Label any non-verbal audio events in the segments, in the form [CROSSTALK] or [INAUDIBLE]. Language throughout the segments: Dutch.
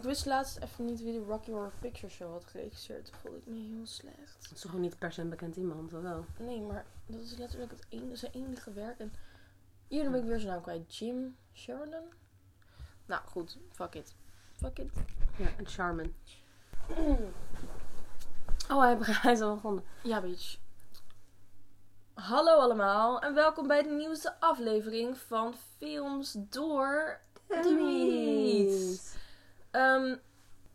Ik wist laatst even niet wie de Rocky Horror Picture Show had geregisseerd. Toen voelde ik me heel slecht. Dat is toch ook niet per se een bekend iemand, of wel? Nee, maar dat is letterlijk het enige, zijn enige werk. En hier ben ik weer zijn naam kwijt. Jim Sheridan? Nou, goed. Fuck it. Fuck it. Ja, en Charmin. [CLEARS THROAT] Oh, hij, hij is al begonnen. Ja, bitch. Hallo allemaal en welkom bij de nieuwste aflevering van Films door Dummies. Ehm,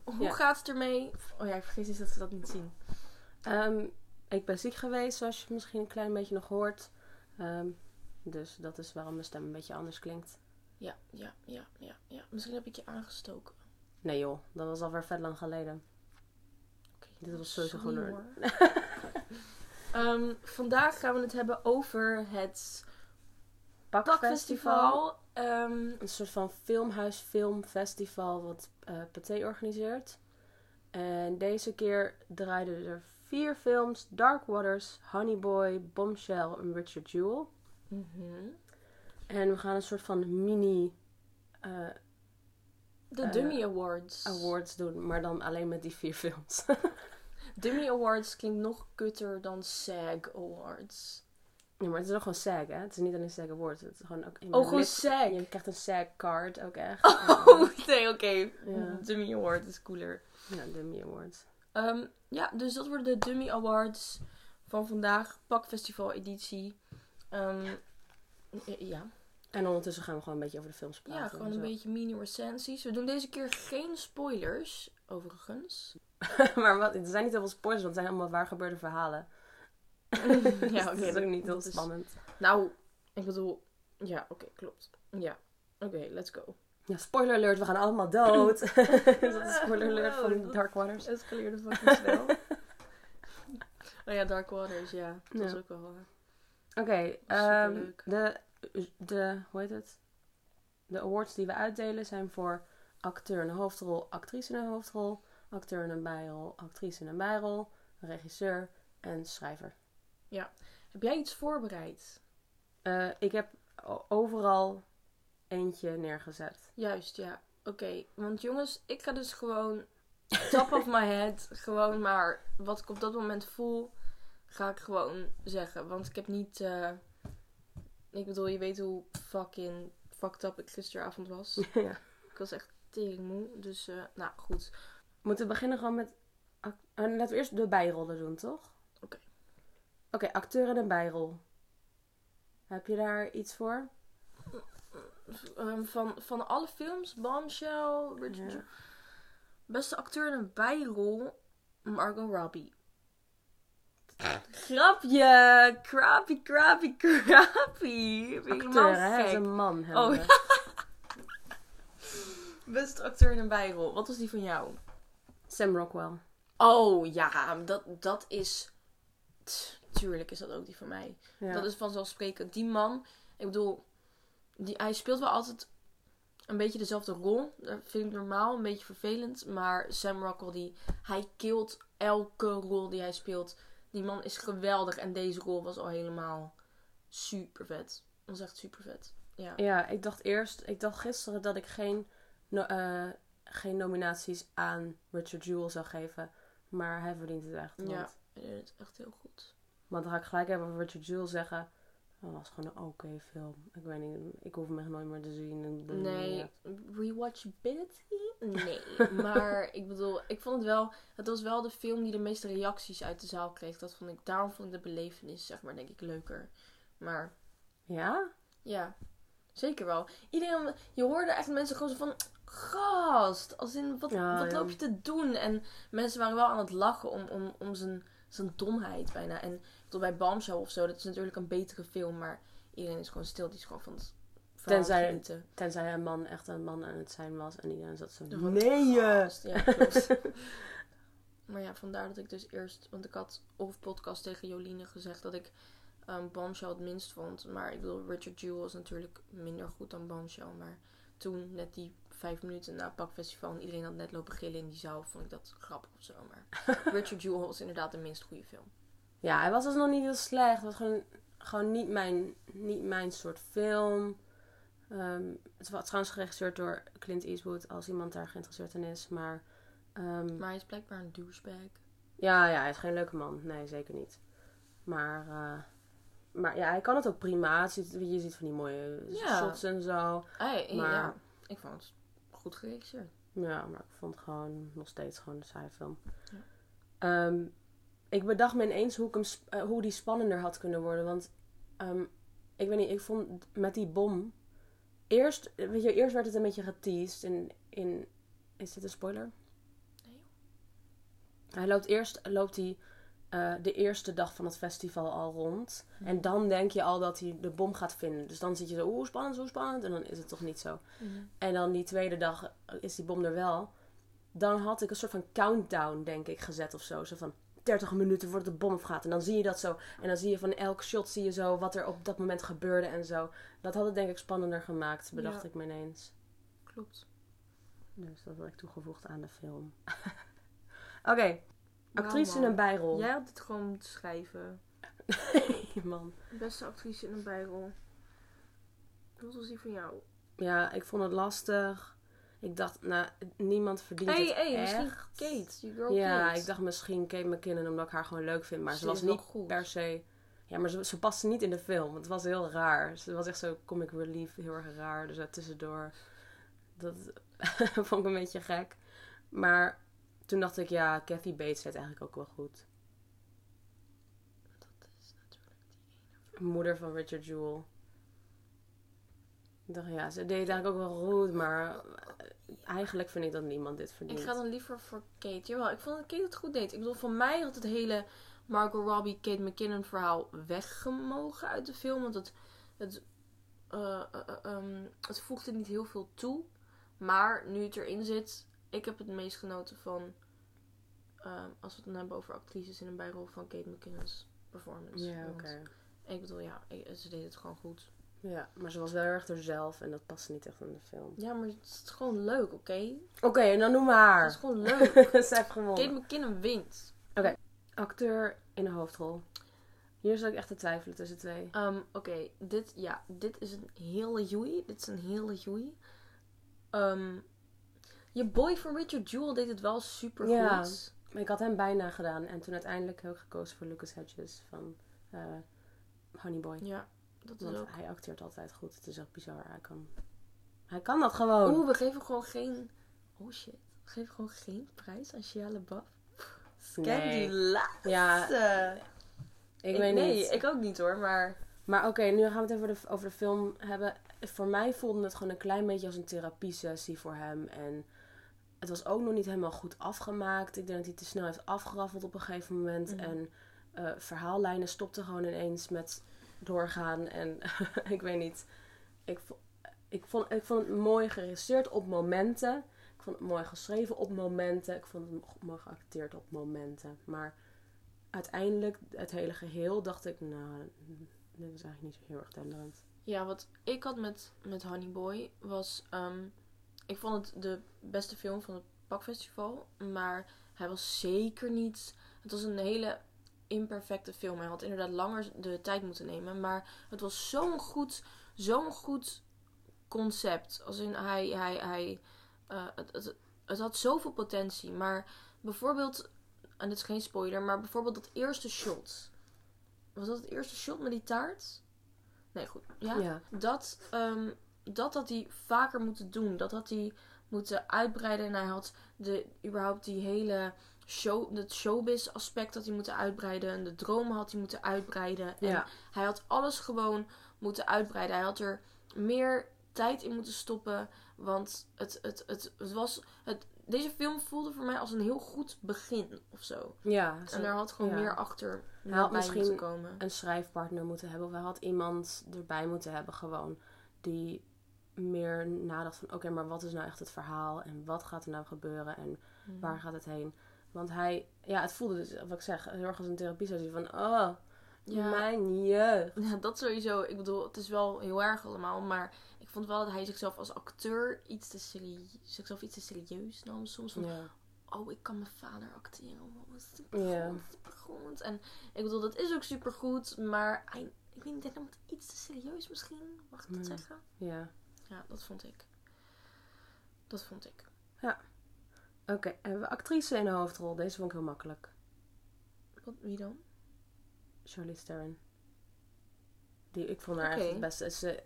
hoe Ja. gaat het ermee? Oh ja, ik vergeet eens dat ze dat niet zien. Ehm, ik ben ziek geweest, zoals je misschien een klein beetje nog hoort. Ehm, dus dat is waarom mijn stem een beetje anders klinkt. Ja, ja, ja, ja, ja. Misschien heb ik je aangestoken. Nee joh, dat was alweer vet lang geleden. Dit was sowieso gewoon hoor. [LAUGHS] Ehm, vandaag gaan we het hebben over het Pakfestival. Ehm, Een soort van filmhuis filmfestival wat eh Pathé organiseert. En deze keer draaiden er vier films. Dark Waters, Honey Boy, Bombshell en Richard Jewell. mhm. En we gaan een soort van mini eh, De Eh, Dummy Awards. awards doen. Maar dan alleen met die vier films. [LAUGHS] Dummy Awards klinkt nog kutter dan SAG Awards. Ja, maar het is ook gewoon SAG hè. Het is niet alleen SAG Awards. Het is gewoon ook... Oh, gewoon SAG. Je krijgt een SAG card ook echt. Oh, [LAUGHS] nee, oké. Ja. Dummy Award is cooler. Ja, de Mie Awards. Ehm, ja, dus dat worden de Dummy Awards van vandaag. Pakfestival editie. Ehm, ja. En ondertussen gaan we gewoon een beetje over de films praten. ja, gewoon en een beetje mini recensies. We doen deze keer geen spoilers, overigens. [LAUGHS] maar wat, er zijn niet heel veel spoilers, want het zijn allemaal waar gebeurde verhalen. [LAUGHS] ja, Dus oké. dat is ook niet heel is- spannend. Nou, ik bedoel... Ja, oké, klopt. Ja. Oké, let's go. Ja, spoiler alert, we gaan allemaal dood. [LAUGHS] [LAUGHS] dat is spoiler alert Oh, van Dark Waters. Het escaleerde fucking snel. oh ja, Dark Waters, ja. Dat Ja. ook wel... Oké, ehm, de, de, hoe heet het? De awards die we uitdelen zijn voor acteur in een hoofdrol, actrice in een hoofdrol, acteur in een bijrol, actrice in een bijrol, regisseur en schrijver. Heb jij iets voorbereid? Eh, ik heb overal eentje neergezet. Juist, ja. Oké, want jongens, ik ga dus gewoon [LAUGHS] top of my head, gewoon maar wat ik op dat moment voel, ga ik gewoon zeggen. Want ik heb niet, eh, ik bedoel, je weet hoe fucking fucked up ik gisteravond was. [LAUGHS] ja. Ik was echt teringmoe, dus eh, nou goed. Moeten we beginnen gewoon met... laten we eerst de bijrollen doen, toch? Oké. Acteur in een bijrol. Heb je daar iets voor? Ehm, van, van alle films, Bombshell, Richard Ja. Beste acteur in een bijrol, Margot Robbie. Grapje! Crappy, crappy, crappy. Acteur, hè? Dat is gek? een man. hebben Oh. [LAUGHS] Beste acteur in een bijrol. Wat was die van jou? Sam Rockwell. Oh ja, dat, dat is... Tuurlijk is dat ook die van mij. Ja. Dat is vanzelfsprekend. Die man, ik bedoel, die, hij speelt wel altijd een beetje dezelfde rol. Dat vind ik normaal, een beetje vervelend. Maar Sam Rockwell, die, hij kilt elke rol die hij speelt. Die man is geweldig. En deze rol was al helemaal super vet. Dat was echt super vet. Ja. Ja, ik dacht eerst, ik dacht gisteren dat ik geen, no- eh, geen nominaties aan Richard Jewell zou geven. Maar hij verdient het echt. Want, Ja, hij deed het echt heel goed. Want dan ga ik gelijk even over Richard Jewell zeggen. Dat was gewoon een oké film. Ik weet niet, ik hoef hem echt nooit meer te zien. Nee, rewatchability? Nee. [LAUGHS] maar ik bedoel, ik vond het wel. Het was wel de film die de meeste reacties uit de zaal kreeg. Dat vond ik, daarom vond ik de belevenis, zeg maar, denk ik leuker. Maar Ja? ja, zeker wel. Iedereen, je hoorde echt mensen gewoon zo van. Gast, als in, wat, Ja, wat ja. loop je te doen? En mensen waren wel aan het lachen om, om, om zijn, zijn domheid bijna. En bedoel, bij Bombshell of zo, dat is natuurlijk een betere film. Maar iedereen is gewoon stil. Die is gewoon van het Tenzij- genieten. Tenzij een man echt een man aan het zijn was. En iedereen zat zo... Nee! eh." Ja, klopt. [LAUGHS] maar ja, vandaar dat ik dus eerst... Want ik had op podcast tegen Joline gezegd dat ik um, Bombshell het minst vond. Maar ik bedoel, Richard Jewell is natuurlijk minder goed dan Bombshell. Maar toen, net die vijf minuten na het pakfestival... en iedereen had net lopen gillen in die zaal... vond ik dat grappig of zo. Maar [LAUGHS] Richard Jewell was inderdaad de minst goede film. Ja, hij was dus nog niet heel slecht. Het was gewoon, gewoon niet, mijn, niet mijn soort film. Ehm, het was trouwens geregisseerd door Clint Eastwood, als iemand daar geïnteresseerd in is. Maar, ehm, Maar hij is blijkbaar een douchebag. ja, ja, hij is geen leuke man. Nee, zeker niet. Maar, eh, maar ja, hij kan het ook prima. Het ziet, je ziet van die mooie Ja. shots en zo. Hey, Maar- ja, ik vond het goed geregisseerd. Ja, maar ik vond het gewoon nog steeds gewoon een saaie film. Ja. Ehm, ik bedacht me ineens hoe, ik hem, eh, hoe die spannender had kunnen worden. Want ehm, ik weet niet, ik vond met die bom... Eerst, weet je, eerst werd het een beetje geteased in... in is dit een spoiler? Nee, Hij loopt eerst loopt hij, eh, de eerste dag van het festival al rond. En dan denk je al dat hij de bom gaat vinden. Dus dan zit je zo, oeh, spannend, zo spannend. En dan is het toch niet zo. En dan die tweede dag is die bom er wel. Dan had ik een soort van countdown, denk ik, gezet of zo. Zo van 30 minuten voordat de bom afgaat. En dan zie je dat zo. En dan zie je van elk shot zie je zo wat er op dat moment gebeurde en zo. Dat had het denk ik spannender gemaakt, bedacht Ja. ik me ineens. Klopt. Dus dat had ik toegevoegd aan de film. [LAUGHS] Oké, actrice in een bijrol. Jij had dit gewoon moeten schrijven. [LAUGHS] man. Beste actrice in een bijrol. Wat was die van jou? Ja, ik vond het lastig. Ik dacht, nou, niemand verdient het hé, echt. misschien Kate. Girl Ja, Kate. ik dacht misschien Kate McKinnon omdat ik haar gewoon leuk vind. Maar Ze ze was niet goed. per se... Ja, maar ze, ze paste niet in de film. Het was heel raar. Ze was echt zo comic relief, heel erg raar. Dus tussendoor. Dat [LAUGHS] vond ik een beetje gek. Maar toen dacht ik, ja, Kathy Bates deed eigenlijk ook wel goed. Dat is natuurlijk Moeder van Richard Jewell. Ik dacht, ja, ze deed eigenlijk ook wel goed. Maar eh, eigenlijk vind ik dat niemand dit verdient. Ik ga dan liever voor Kate. Jawel, ik vond dat Kate het goed deed. Ik bedoel, van mij had het hele Margot Robbie, Kate McKinnon verhaal weggemogen uit de film. Want het, het, eh, eh, ehm, het voegde niet heel veel toe. Maar nu het erin zit, ik heb het meest genoten van... ehm, als we het dan hebben over actrices in een bijrol van Kate McKinnon's performance. Ja, oké. Ik bedoel, ja, ze deed het gewoon goed. Ja, maar ze was wel erg zelf en dat paste niet echt in de film. Ja, maar het is gewoon leuk, oké? Oké, en dan noem Het haar. is gewoon leuk. [LAUGHS] Ze heeft gewonnen. Kate McKinnon wint. Acteur in de hoofdrol. Hier zat ik echt te twijfelen tussen twee. Ehm, Oké, dit, ja, dit is een hele joei. Dit is een hele joei. Ehm, je boy van Richard Jewell deed het wel super goed. Ja. Maar ik had hem bijna gedaan en toen uiteindelijk heb ik gekozen voor Lucas Hedges van eh Honey Boy. Ja, dat is Want ook. hij acteert altijd goed. Het is echt bizar. Hij kan, hij kan dat gewoon. Oeh, we geven gewoon geen. Oh shit. We geven gewoon geen prijs aan Shia LaBeouf. Nee. Ken die laatste. Ja, ik, weet nee, niet. ik ook niet hoor, maar. Maar oké, nu gaan we het even over de, over de film hebben. Voor mij voelde het gewoon een klein beetje als een therapiesessie voor hem. En het was ook nog niet helemaal goed afgemaakt. Ik denk dat hij te snel heeft afgeraffeld op een gegeven moment. Mhm. En eh, verhaallijnen stopten gewoon ineens met doorgaan. En [LAUGHS] ik weet niet. Ik, ik, vond, ik vond het mooi geregisseerd op momenten. Ik vond het mooi geschreven op momenten. Ik vond het mo- mooi geacteerd op momenten. Maar uiteindelijk, het hele geheel, dacht ik, nou, dit is eigenlijk niet zo heel erg denderend. Ja, wat ik had met, met Honey Boy was. ehm, ik vond het de beste film van het Pakfestival. Maar hij was zeker niet. Het was een hele imperfecte film. Hij had inderdaad langer de tijd moeten nemen. Maar het was zo'n goed, zo'n goed concept. Als in hij. hij, hij eh, het, het, het had zoveel potentie. Maar bijvoorbeeld. En dit is geen spoiler. Maar bijvoorbeeld dat eerste shot. Was dat het eerste shot met die taart? Nee, goed. Ja? Ja. dat, ehm, dat had hij vaker moeten doen. Dat had hij moeten uitbreiden. En hij had de, überhaupt die hele show, het showbiz aspect had hij moeten uitbreiden. En de dromen had hij moeten uitbreiden. En Ja. hij had alles gewoon moeten uitbreiden. Hij had er meer tijd in moeten stoppen. Want het, het, het, het was. Het, deze film voelde voor mij als een heel goed begin of zo. Ja, En er had gewoon ja. meer achter Hij had misschien moeten komen. een schrijfpartner moeten hebben. Of hij had iemand erbij moeten hebben gewoon. Die meer nadacht van... Oké, maar wat is nou echt het verhaal? En wat gaat er nou gebeuren? En Mhm. waar gaat het heen? Want hij... Ja, het voelde dus, wat ik zeg, heel erg als een therapie van... Oh, Ja. mijn jeugd. Ja, dat sowieso. Ik bedoel, het is wel heel erg allemaal. Maar ik vond wel dat hij zichzelf als acteur iets te, serie zichzelf iets te serieus nam. Soms van, Ja. oh, ik kan mijn vader acteren. Wow, dat is Ja. supergoed, supergoed. En ik bedoel, dat is ook supergoed. Maar hij, ik weet niet, hij nam het iets te serieus misschien. Mag ik dat zeggen? ja. Ja, dat vond ik. Dat vond ik. Oké, hebben we actrice in de hoofdrol? Deze vond ik heel makkelijk. Wat, wie dan? Charlize Theron. Die, ik vond haar echt het beste. Ze,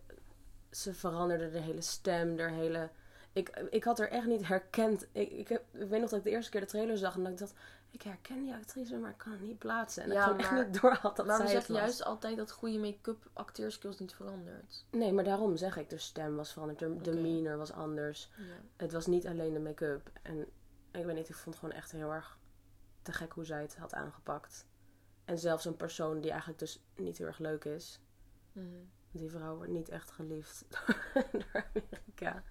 ze veranderde de hele stem, de hele... Ik, ik had er echt niet herkend. Ik, ik, heb, ik weet nog dat ik de eerste keer de trailer zag en dat ik dacht... Ik herken die actrice, maar ik kan het niet plaatsen. En Ja, ik gewoon echt niet door had dat maar we zeggen juist altijd dat goede make-up acteerskills niet verandert. Nee, maar daarom zeg ik. De stem was veranderd. De Oké. demeanor was anders. Ja. Het was niet alleen de make-up. En ik weet niet, ik vond het gewoon echt heel erg te gek hoe zij het had aangepakt. En zelfs een persoon die eigenlijk dus niet heel erg leuk is. Mhm. Die vrouw wordt niet echt geliefd [LAUGHS] door Amerika.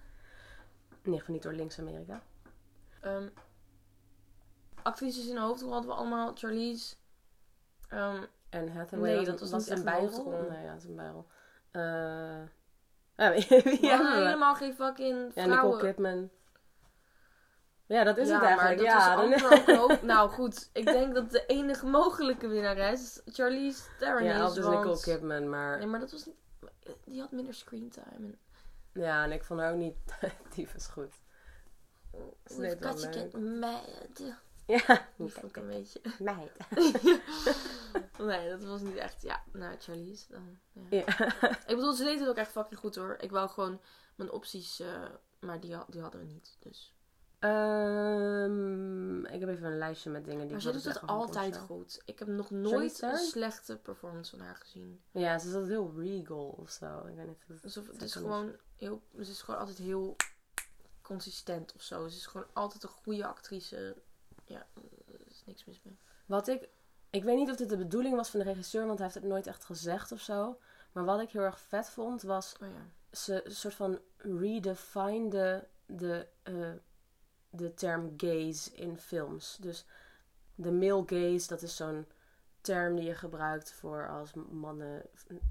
In ieder geval niet door links-Amerika. Ehm, actrices in de hoofdrol hadden we allemaal. Charlize. Ehm, En Hathaway Nee, was, dat was was een bijrol. Nee, ja, het is een bijrol. Eh [LAUGHS] ja, wie, we? helemaal geen fucking Ja, vrouwen. Nicole Kidman. Ja, dat is ja, het eigenlijk. Maar ja, dat dan- was Nou goed, ik denk dat de enige mogelijke winnares Charlize Theron ja, is. of dus want... Nicole Kidman, maar... Nee, maar dat was niet... Die had minder screentime. En... Ja, en ik vond haar ook niet [LAUGHS] tyfus goed. Ze We've deed Ja, [LAUGHS] Die vond ik een beetje... [LAUGHS] meid. [LAUGHS] nee, dat was niet echt... Ja, nou, Charlize dan. Ja. Ja. Ik bedoel, ze deed het ook echt fucking goed hoor. Ik wou gewoon mijn opties... eh, maar die, die hadden we niet, dus... Ehm, ik heb even een lijstje met dingen die Maar wilde doet het altijd goed. Ik heb nog nooit een slechte performance van haar gezien. Ja, ze is altijd heel regal of zo. Ik weet niet. het- Alsof het is gewoon heel... Ze is gewoon altijd heel consistent of zo. Ze is gewoon altijd een goede actrice. Ja, er is niks mis mee. Wat ik... Ik weet niet of dit de bedoeling was van de regisseur, want hij heeft het nooit echt gezegd of zo. Maar wat ik heel erg vet vond, was Oh ja. ze een soort van redefinede de, eh, de term gaze in films. Dus de male gaze, dat is zo'n term die je gebruikt voor als mannen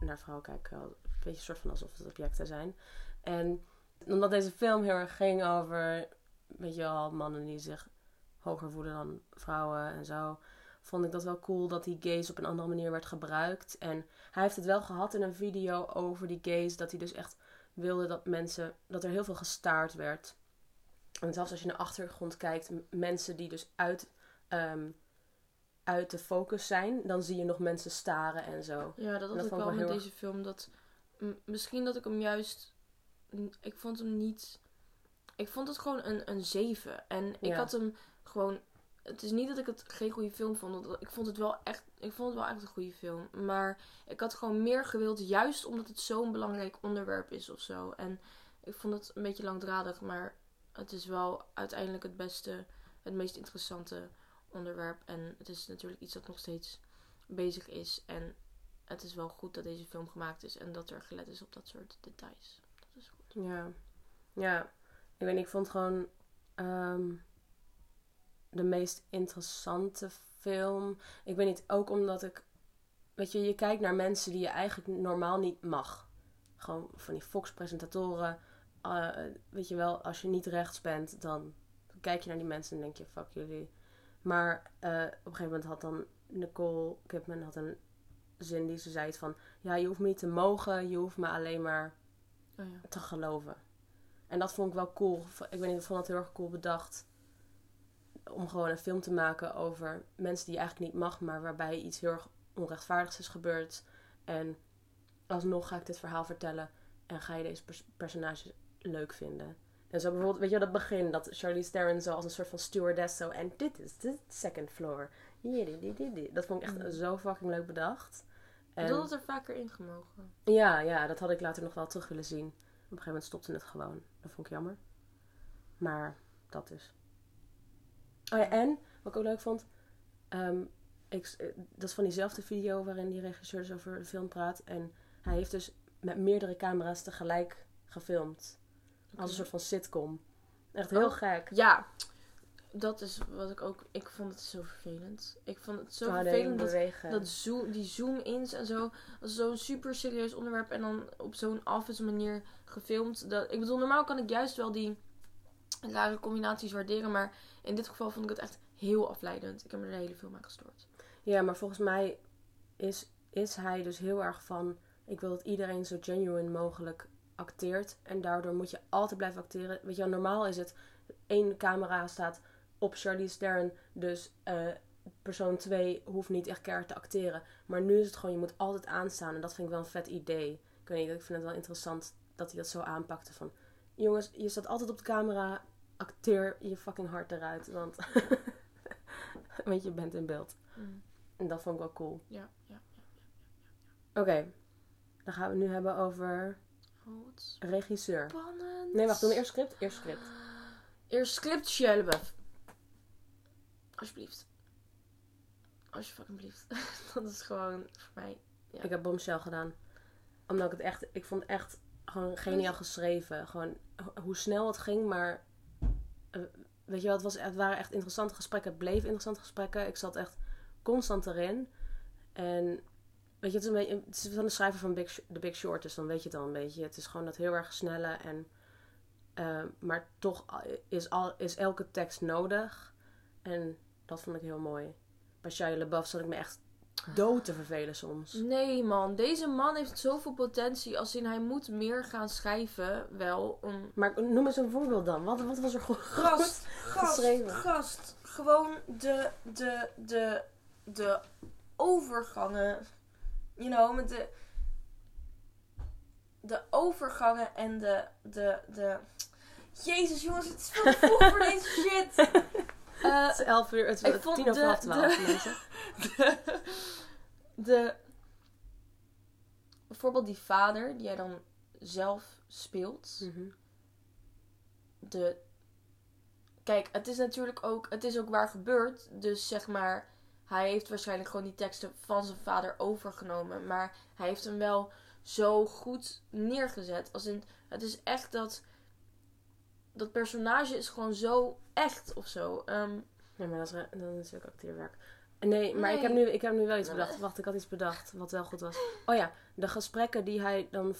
naar vrouwen kijken. Een beetje soort van alsof het objecten zijn. En omdat deze film heel erg ging over, weet je wel, mannen die zich hoger voelen dan vrouwen en zo. Vond ik dat wel cool dat die gaze op een andere manier werd gebruikt. En hij heeft het wel gehad in een video over die gaze. Dat hij dus echt wilde dat mensen, dat er heel veel gestaard werd. En zelfs als je naar de achtergrond kijkt, mensen die dus uit, ehm, uit de focus zijn, dan zie je nog mensen staren en zo. Ja, dat had dat ik wel wel met deze film. Dat, misschien dat ik hem juist... Ik vond hem niet... Ik vond het gewoon een, een 7. En ik Ja. had hem gewoon... Het is niet dat ik het geen goede film vond. Ik vond het wel echt, ik vond het wel echt een goede film. Maar ik had gewoon meer gewild. Juist omdat het zo'n belangrijk onderwerp is of zo. En ik vond het een beetje langdradig. Maar het is wel uiteindelijk het beste... Het meest interessante onderwerp. En het is natuurlijk iets dat nog steeds bezig is. En het is wel goed dat deze film gemaakt is en dat er gelet is op dat soort details. Dat is goed. Ja, ja. Ik weet niet, ik vond gewoon ehm, de meest interessante film. Ik weet niet, ook omdat ik, weet je, je kijkt naar mensen die je eigenlijk normaal niet mag. Gewoon van die Fox-presentatoren. eh, weet je wel, als je niet rechts bent, dan kijk je naar die mensen en denk je, fuck jullie. Maar eh, op een gegeven moment had dan Nicole Kidman had een zin die ze zei van, ja, je hoeft me niet te mogen, je hoeft me alleen maar Oh ja. te geloven. En dat vond ik wel cool. Ik weet niet, ik vond dat heel erg cool bedacht. Om gewoon een film te maken over mensen die je eigenlijk niet mag, maar waarbij iets heel erg onrechtvaardigs is gebeurd. En alsnog ga ik dit verhaal vertellen en ga je deze pers- personages leuk vinden. En zo bijvoorbeeld, weet je wel, dat begin, dat Charlize Theron zo als een soort van stewardess zo, en dit is de second floor. Dat vond ik echt Mhm. zo fucking leuk bedacht. Ik En- had het er vaker ingemogen. ja, ja, dat had ik later nog wel terug willen zien. Op een gegeven moment stopte het gewoon. Dat vond ik jammer. Maar dat dus. Oh ja, en wat ik ook leuk vond. ehm, ik, eh, dat is van diezelfde video waarin die regisseur dus over de film praat. En hij heeft dus met meerdere camera's tegelijk gefilmd. Als een soort van sitcom. Echt heel Oh. gek. Ja, dat is wat ik ook... Ik vond het zo vervelend. Ik vond het zo Oh, vervelend dat, dat zoom, die zoom-ins en zo. als Zo'n super serieus onderwerp en dan op zo'n office manier gefilmd. Dat, ik bedoel, normaal kan ik juist wel die rare combinaties waarderen. Maar in dit geval vond ik het echt heel afleidend. Ik heb er hele film aan gestoord. Ja, maar volgens mij is, is hij dus heel erg van... Ik wil dat iedereen zo genuine mogelijk acteert. En daardoor moet je altijd blijven acteren. Weet je normaal is het... één camera staat op Charlize Theron. Dus eh, persoon 2 hoeft niet echt keihard te acteren. Maar nu is het gewoon, je moet altijd aanstaan. En dat vind ik wel een vet idee. Ik weet niet, ik vind het wel interessant dat hij dat zo aanpakte. Van, jongens, je staat altijd op de camera. Acteer je fucking hard eruit. Want, [LAUGHS] want je bent in beeld. Mm. En dat vond ik wel cool. Ja, ja. Oké, dan gaan we nu hebben over Oh, wat regisseur. spannend. Nee, wacht, doen we eerst script? Eerst script. Eerst script, LaBeouf. Alsjeblieft. Als je fucking blieft. [LAUGHS] dat is gewoon voor mij. Ja. Ik heb Bombshell gedaan. Omdat ik het echt... Ik vond het echt gewoon geniaal geschreven. Gewoon hoe snel het ging, maar... eh, weet je wel, het, was, het waren echt interessante gesprekken. Het bleef interessante gesprekken. Ik zat echt constant erin. En... Weet je, het is, een het van de schrijver van The Big Short, dus dan weet je het al een beetje. Het is gewoon dat heel erg snelle en... eh, maar toch is, al, is elke tekst nodig. En dat vond ik heel mooi. Bij Shia LaBeouf zat ik me echt dood te vervelen soms. Nee man, deze man heeft zoveel potentie. Als in hij moet meer gaan schrijven. Wel om. Maar noem eens een voorbeeld dan. Wat, wat was er goed? Gast, [LAUGHS] gast, geschreven. gast. Gewoon de, de, de, de overgangen. You know, met de. De overgangen en de, de, de. Jezus jongens, het is veel te vroeg voor [LAUGHS] deze shit. Eh, Het is elf uur, het is tien over de- half twaalf mensen. [LAUGHS] de, de bijvoorbeeld die vader die jij dan zelf speelt. Mhm. De kijk, het is natuurlijk ook het is ook waar gebeurd, dus zeg maar hij heeft waarschijnlijk gewoon die teksten van zijn vader overgenomen, maar hij heeft hem wel zo goed neergezet. Als in het is echt dat dat personage is gewoon zo echt of zo. Ehm, Nee, maar dat is, dat is natuurlijk acteerwerk. Nee, maar Ik, heb nu, ik heb nu wel iets bedacht. Wacht, ik had iets bedacht wat wel goed was. Oh ja, de gesprekken die hij dan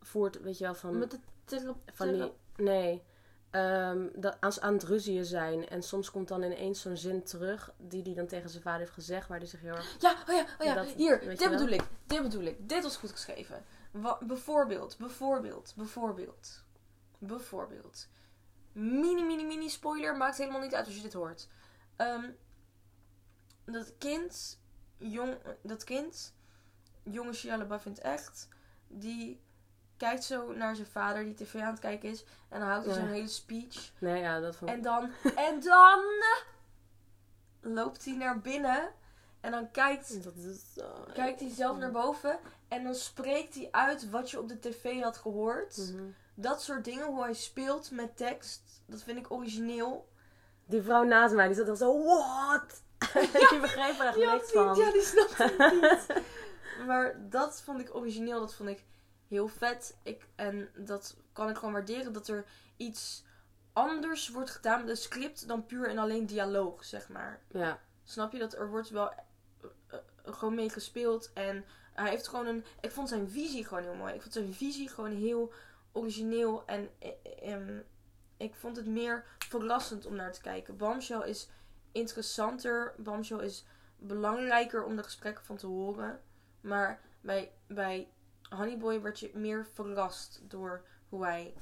voert, weet je wel, van... met de van die, nee, ehm, dat, als ze aan het ruzieën zijn. En soms komt dan ineens zo'n zin terug die hij dan tegen zijn vader heeft gezegd. Waar hij zich heel erg... Ja, oh ja, oh ja. Dat- hier, dit bedoel ik, dit bedoel ik. Dit was goed geschreven. Wa- bijvoorbeeld, bijvoorbeeld, bijvoorbeeld, bijvoorbeeld. Mini, mini, mini spoiler, maakt helemaal niet uit als je dit hoort. Ehm, dat kind, jong, dat kind, jonge Shia LaBeouf in het echt, die kijkt zo naar zijn vader die tv aan het kijken is. En dan houdt hij zo'n hele speech. Nee, ja, dat vond ik... En dan, en dan loopt hij naar binnen. En dan kijkt, Dat is zo... kijkt hij zelf naar boven. En dan spreekt hij uit wat je op de tv had gehoord. Mhm. Dat soort dingen, hoe hij speelt met tekst. Dat vind ik origineel. Die vrouw naast mij, die zat dan zo... What? [LAUGHS] die begreep er echt niks niet- van. Ja, die snapte het [LAUGHS] niet. maar dat vond ik origineel. Dat vond ik heel vet. Ik, en dat kan ik gewoon waarderen. Dat er iets anders wordt gedaan met een script dan puur en alleen dialoog, zeg maar. Ja. Snap je dat er wordt wel eh, eh, gewoon mee gespeeld en hij heeft gewoon een. Ik vond zijn visie gewoon heel mooi. Ik vond zijn visie gewoon heel origineel en eh, eh, ehm, ik vond het meer verrassend om naar te kijken. Bombshell is interessanter. Bombshell is belangrijker om de gesprekken van te horen. Maar bij, bij Honeyboy werd je meer verrast door hoe hij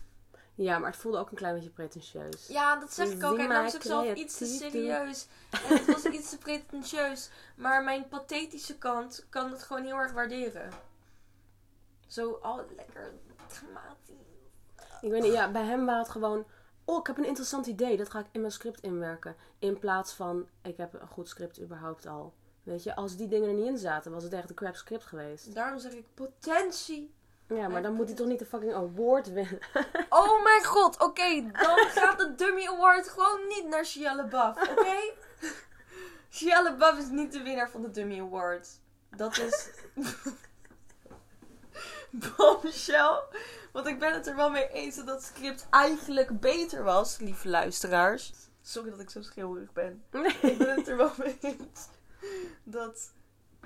ja, maar het voelde ook een klein beetje pretentieus. ja, dat zeg ik ook. Hij nam zichzelf iets te serieus. En [LAUGHS] het was iets te pretentieus. Maar mijn pathetische kant kan het gewoon heel erg waarderen. Zo al lekker dramatisch. Ik weet niet, ja, bij hem was het gewoon... Oh, ik heb een interessant idee. Dat ga ik in mijn script inwerken. In plaats van, ik heb een goed script überhaupt al. Weet je, als die dingen er niet in zaten, was het echt een crap script geweest. Daarom zeg ik potentie. Ja, maar dan moet hij toch niet de fucking award winnen. [LAUGHS] Oh mijn god, oké. dan gaat de Dummy Award gewoon niet naar Shia LaBeouf, oké? [LAUGHS] Shia LaBeouf is niet de winnaar van de Dummy Award. Dat is... [LAUGHS] [LAUGHS] Bombshell. Want ik ben het er wel mee eens dat dat script eigenlijk beter was, lieve luisteraars. Sorry dat ik zo schreeuwerig ben. Ik ben het er wel mee eens dat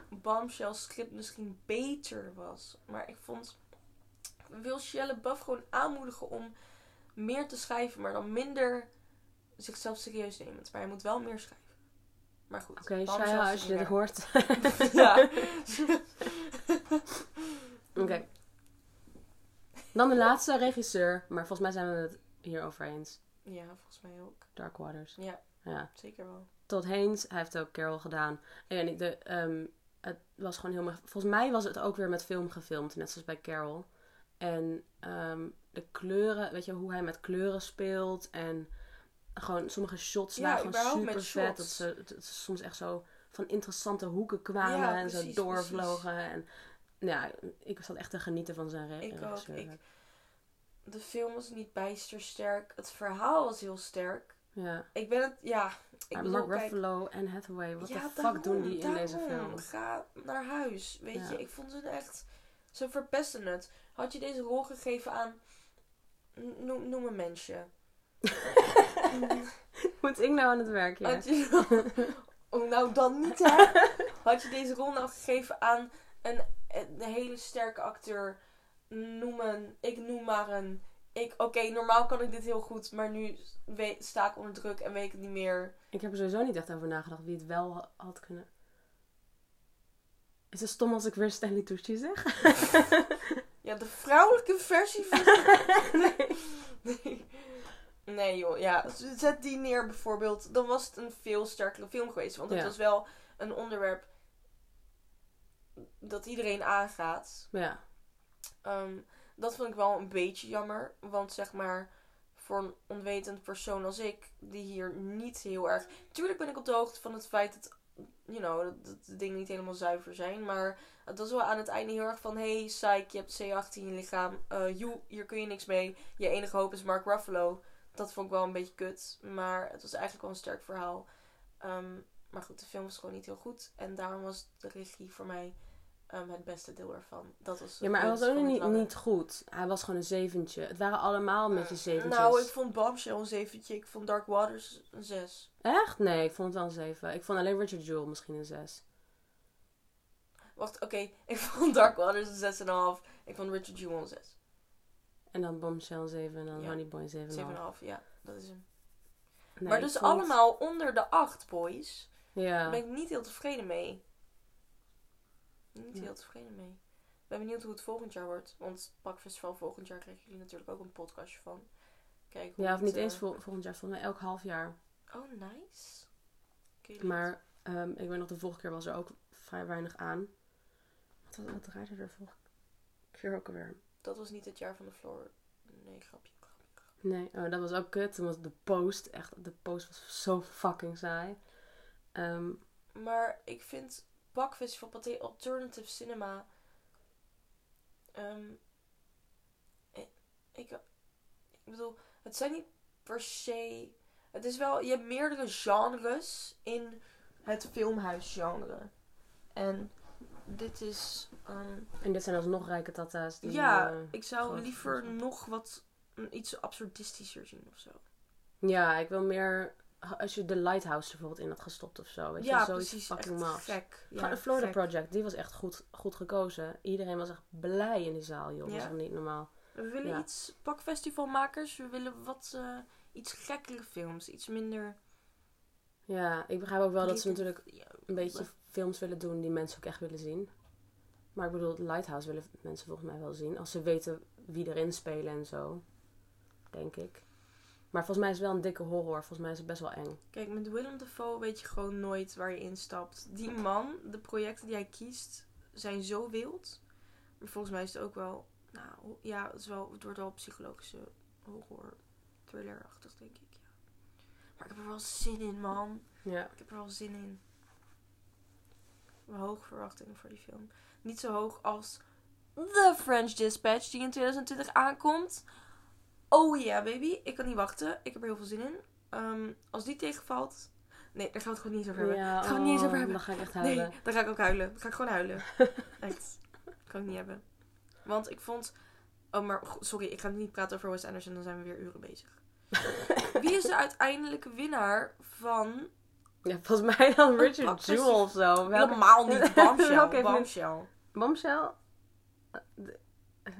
Bombshell script misschien beter was. Maar ik vond... Ik wil Shia LaBeouf gewoon aanmoedigen om meer te schrijven, maar dan minder zichzelf serieus nemend. Maar hij moet wel meer schrijven. Maar goed. Oké, is als je dit hoort. [LAUGHS] [LAUGHS] Ja. Oké. Dan de laatste regisseur, maar volgens mij zijn we het hier over eens. Ja, volgens mij ook. Dark Waters. Ja, Ja. zeker wel. Todd Haynes, hij heeft ook Carol gedaan. En ik, de, ehm, het was gewoon heel... Volgens mij was het ook weer met film gefilmd, net zoals bij Carol. En ehm, de kleuren, weet je, hoe hij met kleuren speelt. En gewoon sommige shots Ja, waren gewoon super vet. Dat ze, dat ze soms echt zo van interessante hoeken kwamen Ja, en zo precies, doorvlogen. En ja, ik zat echt te genieten van zijn re Ik ook, ik- De film was niet bijster sterk. Het verhaal was heel sterk. Ja, Ik ben het, ja. Ik bedoel, Mark Ruffalo en Hathaway, wat ja, de fuck daarom, doen die in deze film? Ga naar huis. Weet Ja. je, ik vond ze echt. Ze verpesten het. Had je deze rol gegeven aan. Noem, noem een mensje. [LAUGHS] Moet ik nou aan het werk, ja? Had je, [LAUGHS] nou dan niet, hè? [LAUGHS] Had je deze rol nou gegeven aan een, een hele sterke acteur? Noem een. Ik noem maar een. Ik, Oké, normaal kan ik dit heel goed, maar nu sta ik onder druk en weet ik het niet meer. Ik heb er sowieso niet echt over nagedacht wie het wel ha- had kunnen. Is het stom als ik weer Stanley Tucci zeg? [LAUGHS] Ja, de vrouwelijke versie van. nee. [LAUGHS] Nee. Nee, joh. Ja, zet die neer bijvoorbeeld. Dan was het een veel sterkere film geweest. Want het Ja. was wel een onderwerp dat iedereen aangaat. Ja, Ehm, dat vond ik wel een beetje jammer. Want zeg maar, voor een onwetend persoon als ik, die hier niet heel erg. Tuurlijk ben ik op de hoogte van het feit dat, you know, dat, dat de dingen niet helemaal zuiver zijn. Maar het was wel aan het einde heel erg van: hey, psych, je hebt C18 in je lichaam. Eh joe, hier kun je niks mee. Je enige hoop is Mark Ruffalo. Dat vond ik wel een beetje kut. Maar het was eigenlijk wel een sterk verhaal. Ehm, maar goed, de film was gewoon niet heel goed. En daarom was de regie voor mij ehm, het beste deel ervan. Dat was ja maar hij was ook niet, niet goed. Hij was gewoon een zeventje. Het waren allemaal met je zeventjes. Nou, ik vond Bombshell een zeventje. Ik vond Dark Waters een zes. Echt? Nee, ik vond het wel een zeven. Ik vond alleen Richard Jewell misschien een zes. Wacht, oké. [LAUGHS] Ik vond Dark Waters een zes en een half. Ik vond Richard Jewell een zes. En dan Bombshell een zeven en dan Ja. Honey Boy een zeven. en Zeven een en een half. half, ja. Dat is hem. Nee, maar dus vond- allemaal onder de acht, boys. Ja. Daar ben ik niet heel tevreden mee. Niet Ja. heel tevreden mee. Ik ben benieuwd hoe het volgend jaar wordt. Want Pakfestival volgend jaar krijgen jullie natuurlijk ook een podcastje van. Kijk hoe Ja, of het, niet eh, eens vol- volgend jaar. Volgens mij elk half jaar. Oh, nice. Maar ehm, ik weet nog, de vorige keer was er ook vrij weinig aan. Wat, wat, wat draaide er vorige keer ook alweer? Dat was niet het jaar van de floor. Nee, grapje, grapje. Nee, oh, dat was ook kut. Toen was de post echt... De post was zo fucking saai. Ehm, Maar ik vind Bakfestival Pathé Alternative Cinema. ehm, ik, ik, bedoel, het zijn niet per se. Het is wel, je hebt meerdere genres in het filmhuisgenre. En dit is. ehm, en dit zijn alsnog rijke tata's. Die, ja, eh, ik zou liever nog wat. iets absurdistischer zien of zo. ja, ik wil meer... Als je de Lighthouse bijvoorbeeld in had gestopt of zo. Weet ja, je, zoiets precies. fucking gek. Ja, de Florida gek. Project, die was echt goed, goed gekozen. Iedereen was echt blij in die zaal, joh. Dat Ja? was echt niet normaal. We willen Ja. iets pakfestivalmakers. We willen wat eh, iets gekkere films. Iets minder. Ja, ik begrijp ook wel dat ze natuurlijk een beetje films willen doen die mensen ook echt willen zien. Maar ik bedoel, Lighthouse willen mensen volgens mij wel zien. Als ze weten wie erin spelen en zo. Denk ik. Maar volgens mij is het wel een dikke horror. Volgens mij is het best wel eng. Kijk, met Willem Dafoe weet je gewoon nooit waar je instapt. Die man, de projecten die hij kiest, zijn zo wild. Maar volgens mij is het ook wel. Nou, ja, het, is wel, het wordt wel psychologische horror. Thriller-achtig, denk ik. Ja. Maar ik heb er wel zin in, man. Ja. Ik heb er wel zin in. Hoge verwachtingen voor die film. Niet zo hoog als The French Dispatch, die in 2020 aankomt. Oh yeah, baby. Ik kan niet wachten. Ik heb er heel veel zin in. Ehm, als die tegenvalt. Nee, daar gaan we het gewoon niet over hebben. Ja, Daar gaan we het niet eens over oh, hebben. Dan ga ik echt huilen. Nee, dan ga ik ook huilen. Dan ga ik gewoon huilen. [LAUGHS] Echt. kan ik niet hebben. Want ik vond. Oh, maar sorry, ik ga niet praten over Wes Anderson, dan zijn we weer uren bezig. [LAUGHS] Wie is de uiteindelijke winnaar van. Ja, volgens mij dan Richard. Jewell of zo. Welke... Helemaal niet [LAUGHS] Bombshell. Bombshell. Bombshell? Eh, eh,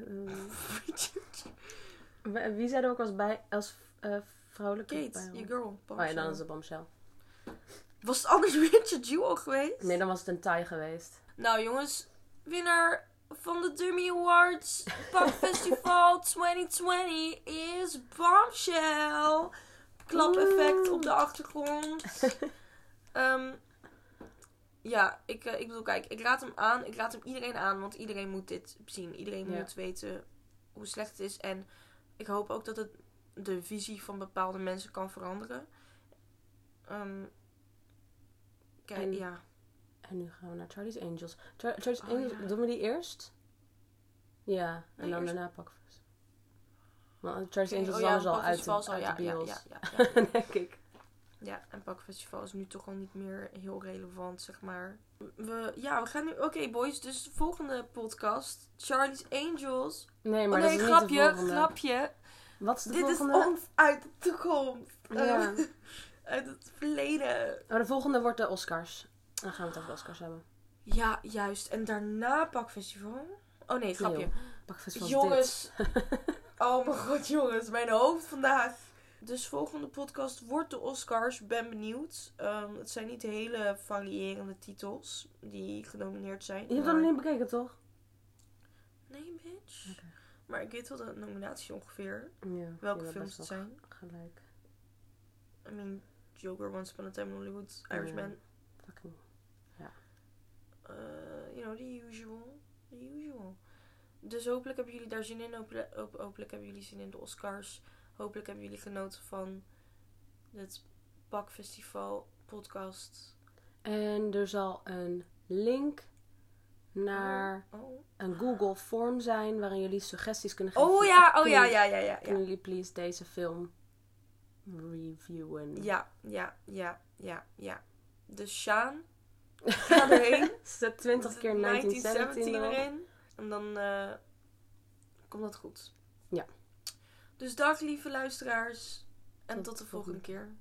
wie zei er ook als, bij, als eh, vrouwelijke Kate, je girl. Oh ja, Bombshell. dan is het Bombshell. Was het anders [LAUGHS] Richard Jewell geweest? Nee, dan was het een tie geweest. Nou jongens, winnaar van de Dummy Awards Pop [LAUGHS] Festival 2020 is Bombshell. Klap-effect op de achtergrond. [LAUGHS] Ehm, ja, ik, eh, ik bedoel, kijk, ik raad hem aan. Ik raad hem iedereen aan, want iedereen moet dit zien. Iedereen Ja. moet weten hoe slecht het is. En ik hoop ook dat het de visie van bepaalde mensen kan veranderen. Ehm, kijk, En- ja. En nu gaan we naar Charlie's Angels. Char- Charlie's Oh, Angels, ja. doen we die eerst? Ja, en Nee, dan eerst- daarna Pakfest. Want Charlie's Angels oh is al uit, de, ja, bios. ja, ja, ja. [LAUGHS] denk ik. Ja, en Pakfestival is nu toch al niet meer heel relevant, zeg maar. We, ja, we gaan nu... Oké, boys. Dus de volgende podcast. Charlie's Angels. Nee, maar oh dat nee, is grapje, niet de volgende. grapje. Wat is de Dit volgende? is ons uit de toekomst. Ja. [LAUGHS] Uit het verleden. Oh, de volgende wordt de Oscars. Dan gaan we het over de Oscars hebben. Ja, juist. En daarna Pakfestival. Oh nee, grapje. Nee, Pakfestival is jongens. [LAUGHS] oh mijn god, jongens. Mijn hoofd vandaag. Dus volgende podcast wordt de Oscars. Ben benieuwd. Ehm, het zijn niet hele variërende titels die genomineerd zijn. Je hebt maar- dat nog niet bekeken, toch? Nee, bitch. Maar ik weet wel de nominatie ongeveer. Ja. Welke ja, films het zijn. Gelijk. I mean, Joker, Once Upon a Time in Hollywood, Irishman. Fucking. eh, you know, the usual. The usual. Dus hopelijk hebben jullie daar zin in. Hopelijk hebben jullie zin in de Oscars. Hopelijk hebben jullie genoten van het Bakfestival podcast. En er zal een link naar Oh, een Google Form zijn waarin jullie suggesties kunnen geven. oh ja, oh ja, ja, ja, ja. Kunnen jullie please deze film reviewen? ja, ja, ja, ja. ja. Dus Sjaan, [LAUGHS] ga erheen. Zet 20 keer 1917 erop. erin. En dan eh, komt dat goed. Ja. Dus dag lieve luisteraars. En Tot tot, de de volgende volgende keer.